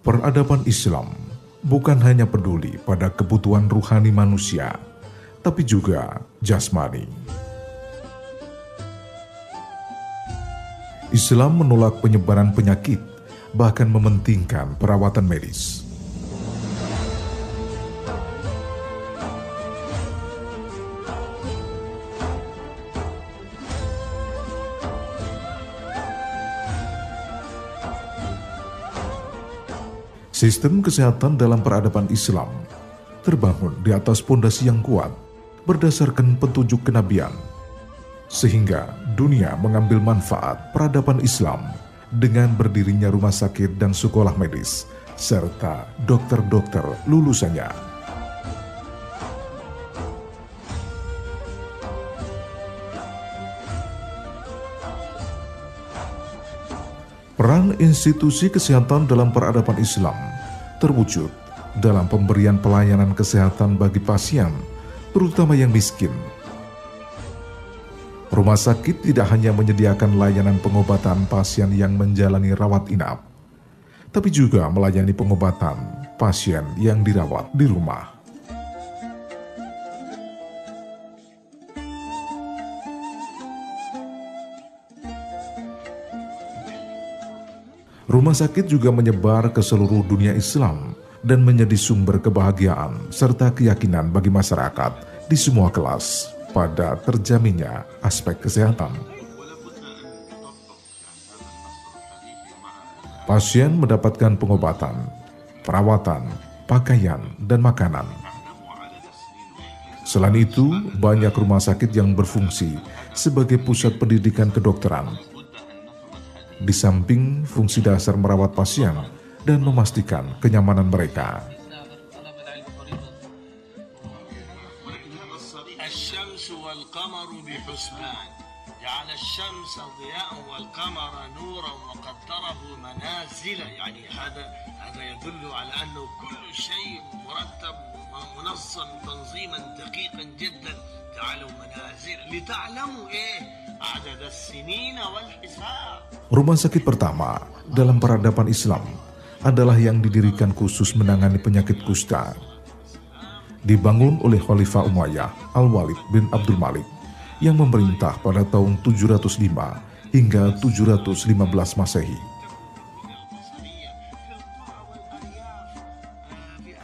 Peradaban Islam bukan hanya peduli pada kebutuhan ruhani manusia, tapi juga jasmani. Islam menolak penyebaran penyakit, bahkan mementingkan perawatan medis. Sistem kesehatan dalam peradaban Islam terbangun di atas pondasi yang kuat berdasarkan petunjuk kenabian, sehingga dunia mengambil manfaat peradaban Islam dengan berdirinya rumah sakit dan sekolah medis, serta dokter-dokter lulusannya. Peran institusi kesehatan dalam peradaban Islam terwujud dalam pemberian pelayanan kesehatan bagi pasien, terutama yang miskin. Rumah sakit tidak hanya menyediakan layanan pengobatan pasien yang menjalani rawat inap, tapi juga melayani pengobatan pasien yang dirawat di rumah. Rumah sakit juga menyebar ke seluruh dunia Islam dan menjadi sumber kebahagiaan serta keyakinan bagi masyarakat di semua kelas pada terjaminnya aspek kesehatan. Pasien mendapatkan pengobatan, perawatan, pakaian, dan makanan. Selain itu, banyak rumah sakit yang berfungsi sebagai pusat pendidikan kedokteran di samping fungsi dasar merawat pasien dan memastikan kenyamanan mereka. تعالوا منازل لتعلموا ايه عدد السنين والحساب Rumah sakit pertama dalam peradaban Islam adalah yang didirikan khusus menangani penyakit kusta. Dibangun oleh Khalifah Umayyah Al-Walid bin Abdul Malik yang memerintah pada tahun 705 hingga 715 Masehi.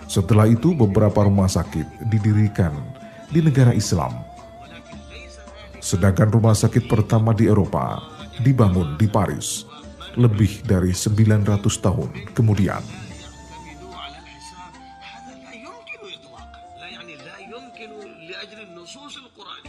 Setelah itu beberapa rumah sakit didirikan di negara Islam. Sedangkan rumah sakit pertama di Eropa dibangun di Paris lebih dari 900 tahun kemudian.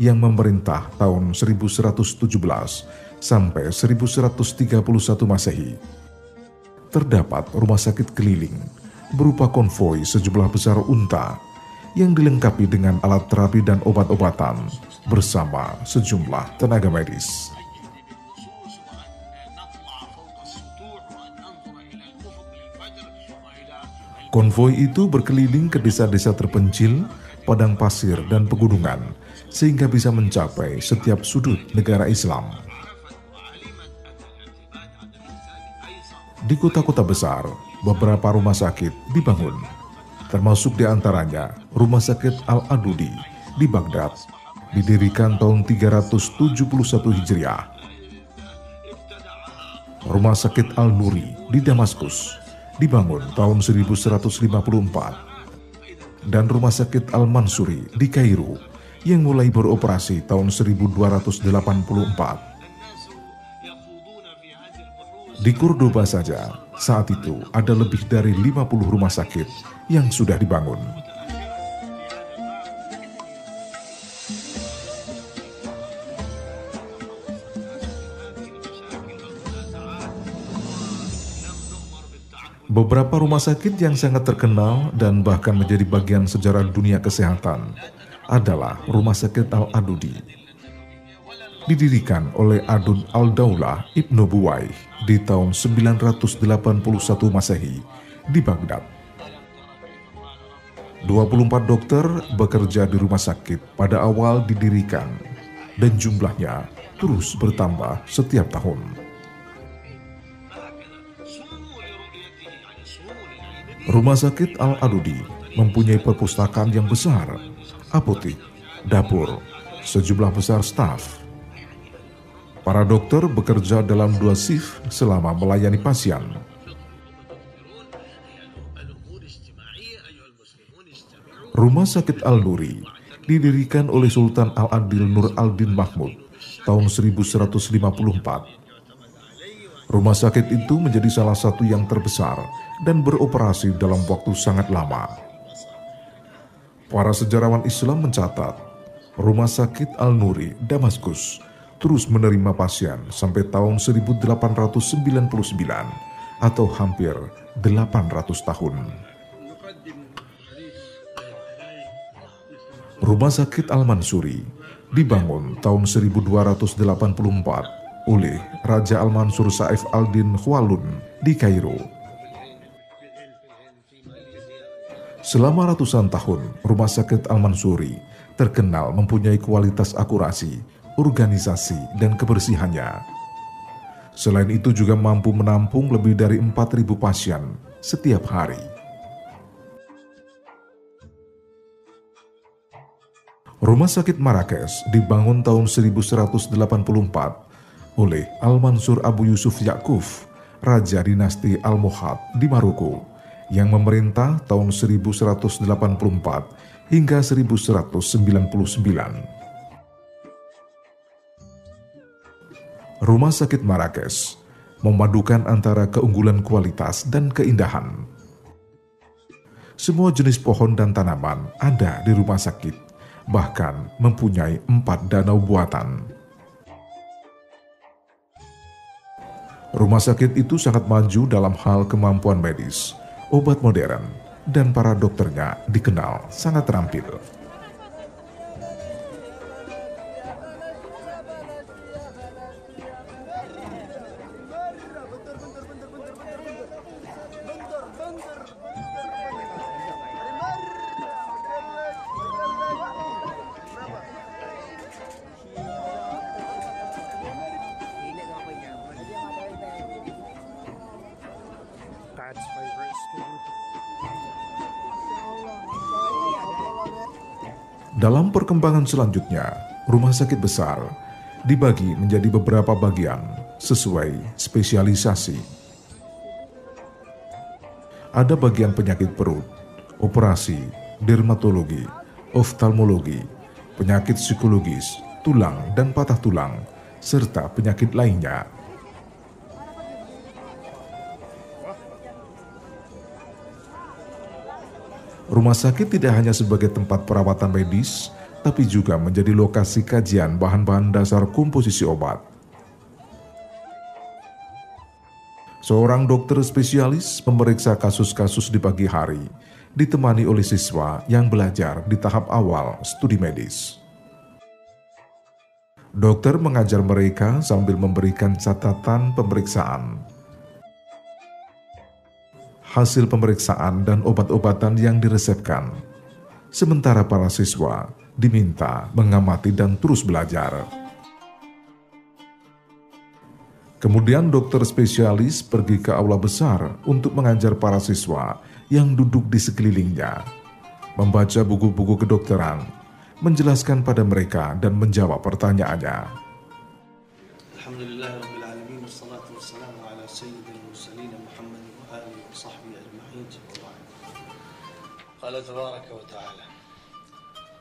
yang memerintah tahun 1117 sampai 1131 Masehi. Terdapat rumah sakit keliling berupa konvoi sejumlah besar unta yang dilengkapi dengan alat terapi dan obat-obatan bersama sejumlah tenaga medis. Konvoi itu berkeliling ke desa-desa terpencil, padang pasir, dan pegunungan, sehingga bisa mencapai setiap sudut negara Islam. Di kota-kota besar, beberapa rumah sakit dibangun, termasuk di antaranya Rumah Sakit Al-Adudi di Baghdad, didirikan tahun 371 Hijriah. Rumah Sakit Al-Nuri di Damaskus, dibangun tahun 1154 dan Rumah Sakit Al-Mansuri di Kairo yang mulai beroperasi tahun 1284. Di Cordoba saja, saat itu ada lebih dari 50 rumah sakit yang sudah dibangun. Beberapa rumah sakit yang sangat terkenal dan bahkan menjadi bagian sejarah dunia kesehatan adalah Rumah Sakit Al-Adudi. Didirikan oleh Adun Al-Daulah Ibnu Buwai di tahun 981 Masehi di Baghdad. 24 dokter bekerja di rumah sakit pada awal didirikan dan jumlahnya terus bertambah setiap tahun. Rumah sakit Al-Adudi mempunyai perpustakaan yang besar, apotik, dapur, sejumlah besar staf. Para dokter bekerja dalam dua shift selama melayani pasien. Rumah Sakit Al-Nuri didirikan oleh Sultan Al-Adil Nur Al-Din Mahmud tahun 1154. Rumah sakit itu menjadi salah satu yang terbesar dan beroperasi dalam waktu sangat lama. Para sejarawan Islam mencatat, Rumah Sakit Al-Nuri, Damaskus, terus menerima pasien sampai tahun 1899 atau hampir 800 tahun. Rumah Sakit Al-Mansuri dibangun tahun 1284 oleh Raja Al-Mansur Saif al-Din Khwalun di Kairo. Selama ratusan tahun, Rumah Sakit Al-Mansuri terkenal mempunyai kualitas akurasi, organisasi, dan kebersihannya. Selain itu juga mampu menampung lebih dari 4.000 pasien setiap hari. Rumah sakit Marrakesh dibangun tahun 1184 oleh Al-Mansur Abu Yusuf Yakuf, Raja dinasti Al-Mohad di Maroko, yang memerintah tahun 1184 hingga 1199. Rumah sakit Marrakesh memadukan antara keunggulan kualitas dan keindahan. Semua jenis pohon dan tanaman ada di rumah sakit bahkan mempunyai empat danau buatan. Rumah sakit itu sangat maju dalam hal kemampuan medis, obat modern, dan para dokternya dikenal sangat terampil. Dalam perkembangan selanjutnya, rumah sakit besar dibagi menjadi beberapa bagian sesuai spesialisasi. Ada bagian penyakit perut, operasi, dermatologi, oftalmologi, penyakit psikologis, tulang dan patah tulang, serta penyakit lainnya Rumah sakit tidak hanya sebagai tempat perawatan medis, tapi juga menjadi lokasi kajian bahan-bahan dasar komposisi obat. Seorang dokter spesialis memeriksa kasus-kasus di pagi hari, ditemani oleh siswa yang belajar di tahap awal studi medis. Dokter mengajar mereka sambil memberikan catatan pemeriksaan hasil pemeriksaan dan obat-obatan yang diresepkan. Sementara para siswa diminta mengamati dan terus belajar. Kemudian dokter spesialis pergi ke aula besar untuk mengajar para siswa yang duduk di sekelilingnya, membaca buku-buku kedokteran, menjelaskan pada mereka dan menjawab pertanyaannya. قال تبارك وتعالى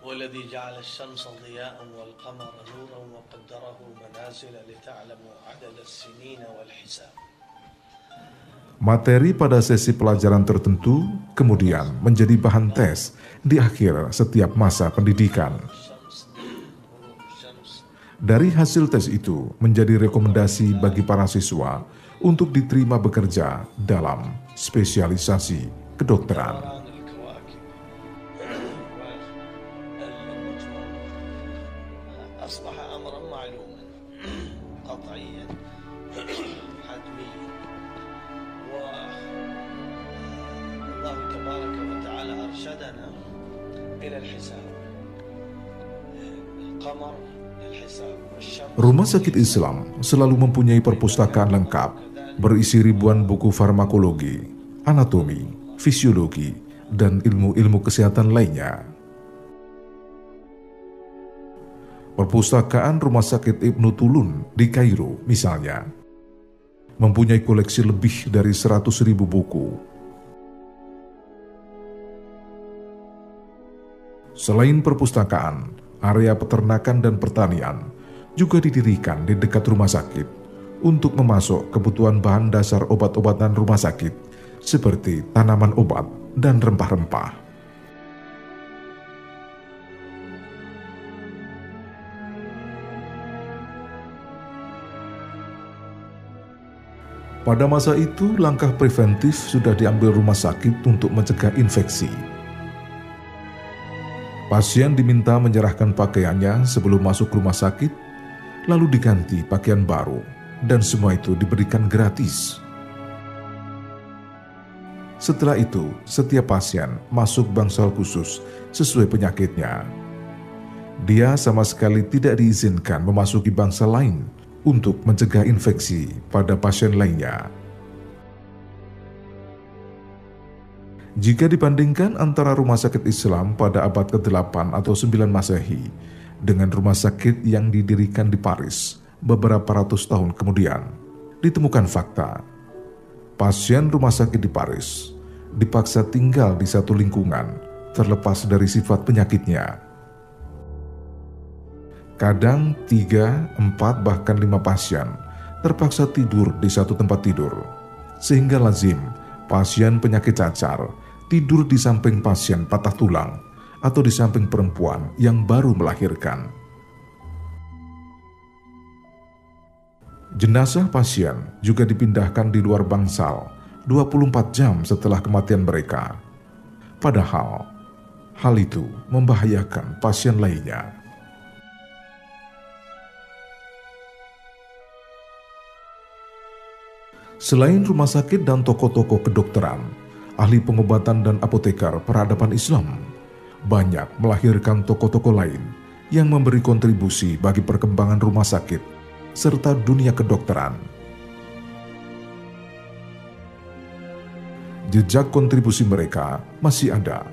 والذي جعل الشمس ضياء والقمر نورا وقدره منازل لتعلموا عدد السنين والحساب Materi pada sesi pelajaran tertentu kemudian menjadi bahan tes di akhir setiap masa pendidikan. Dari hasil tes itu menjadi rekomendasi bagi para siswa untuk diterima bekerja dalam spesialisasi kedokteran. والله تبارك وتعالى أرشدنا إلى الحساب القمر للحساب والشمس Rumah Sakit Islam selalu mempunyai perpustakaan lengkap berisi ribuan buku farmakologi, anatomi, fisiologi, dan ilmu-ilmu kesehatan lainnya. Perpustakaan Rumah Sakit Ibnu Tulun di Kairo misalnya mempunyai koleksi lebih dari 100 ribu buku. Selain perpustakaan, area peternakan dan pertanian juga didirikan di dekat rumah sakit untuk memasok kebutuhan bahan dasar obat-obatan rumah sakit seperti tanaman obat dan rempah-rempah. Pada masa itu, langkah preventif sudah diambil rumah sakit untuk mencegah infeksi. Pasien diminta menyerahkan pakaiannya sebelum masuk rumah sakit, lalu diganti pakaian baru, dan semua itu diberikan gratis. Setelah itu, setiap pasien masuk bangsal khusus sesuai penyakitnya. Dia sama sekali tidak diizinkan memasuki bangsa lain untuk mencegah infeksi pada pasien lainnya. Jika dibandingkan antara rumah sakit Islam pada abad ke-8 atau 9 Masehi dengan rumah sakit yang didirikan di Paris beberapa ratus tahun kemudian, ditemukan fakta pasien rumah sakit di Paris dipaksa tinggal di satu lingkungan terlepas dari sifat penyakitnya. Kadang tiga, empat, bahkan lima pasien terpaksa tidur di satu tempat tidur, sehingga lazim pasien penyakit cacar tidur di samping pasien patah tulang atau di samping perempuan yang baru melahirkan. Jenazah pasien juga dipindahkan di luar bangsal 24 jam setelah kematian mereka. Padahal hal itu membahayakan pasien lainnya. Selain rumah sakit dan toko-toko kedokteran, ahli pengobatan dan apotekar peradaban Islam banyak melahirkan toko-toko lain yang memberi kontribusi bagi perkembangan rumah sakit serta dunia kedokteran. Jejak kontribusi mereka masih ada,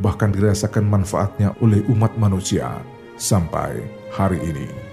bahkan dirasakan manfaatnya oleh umat manusia sampai hari ini.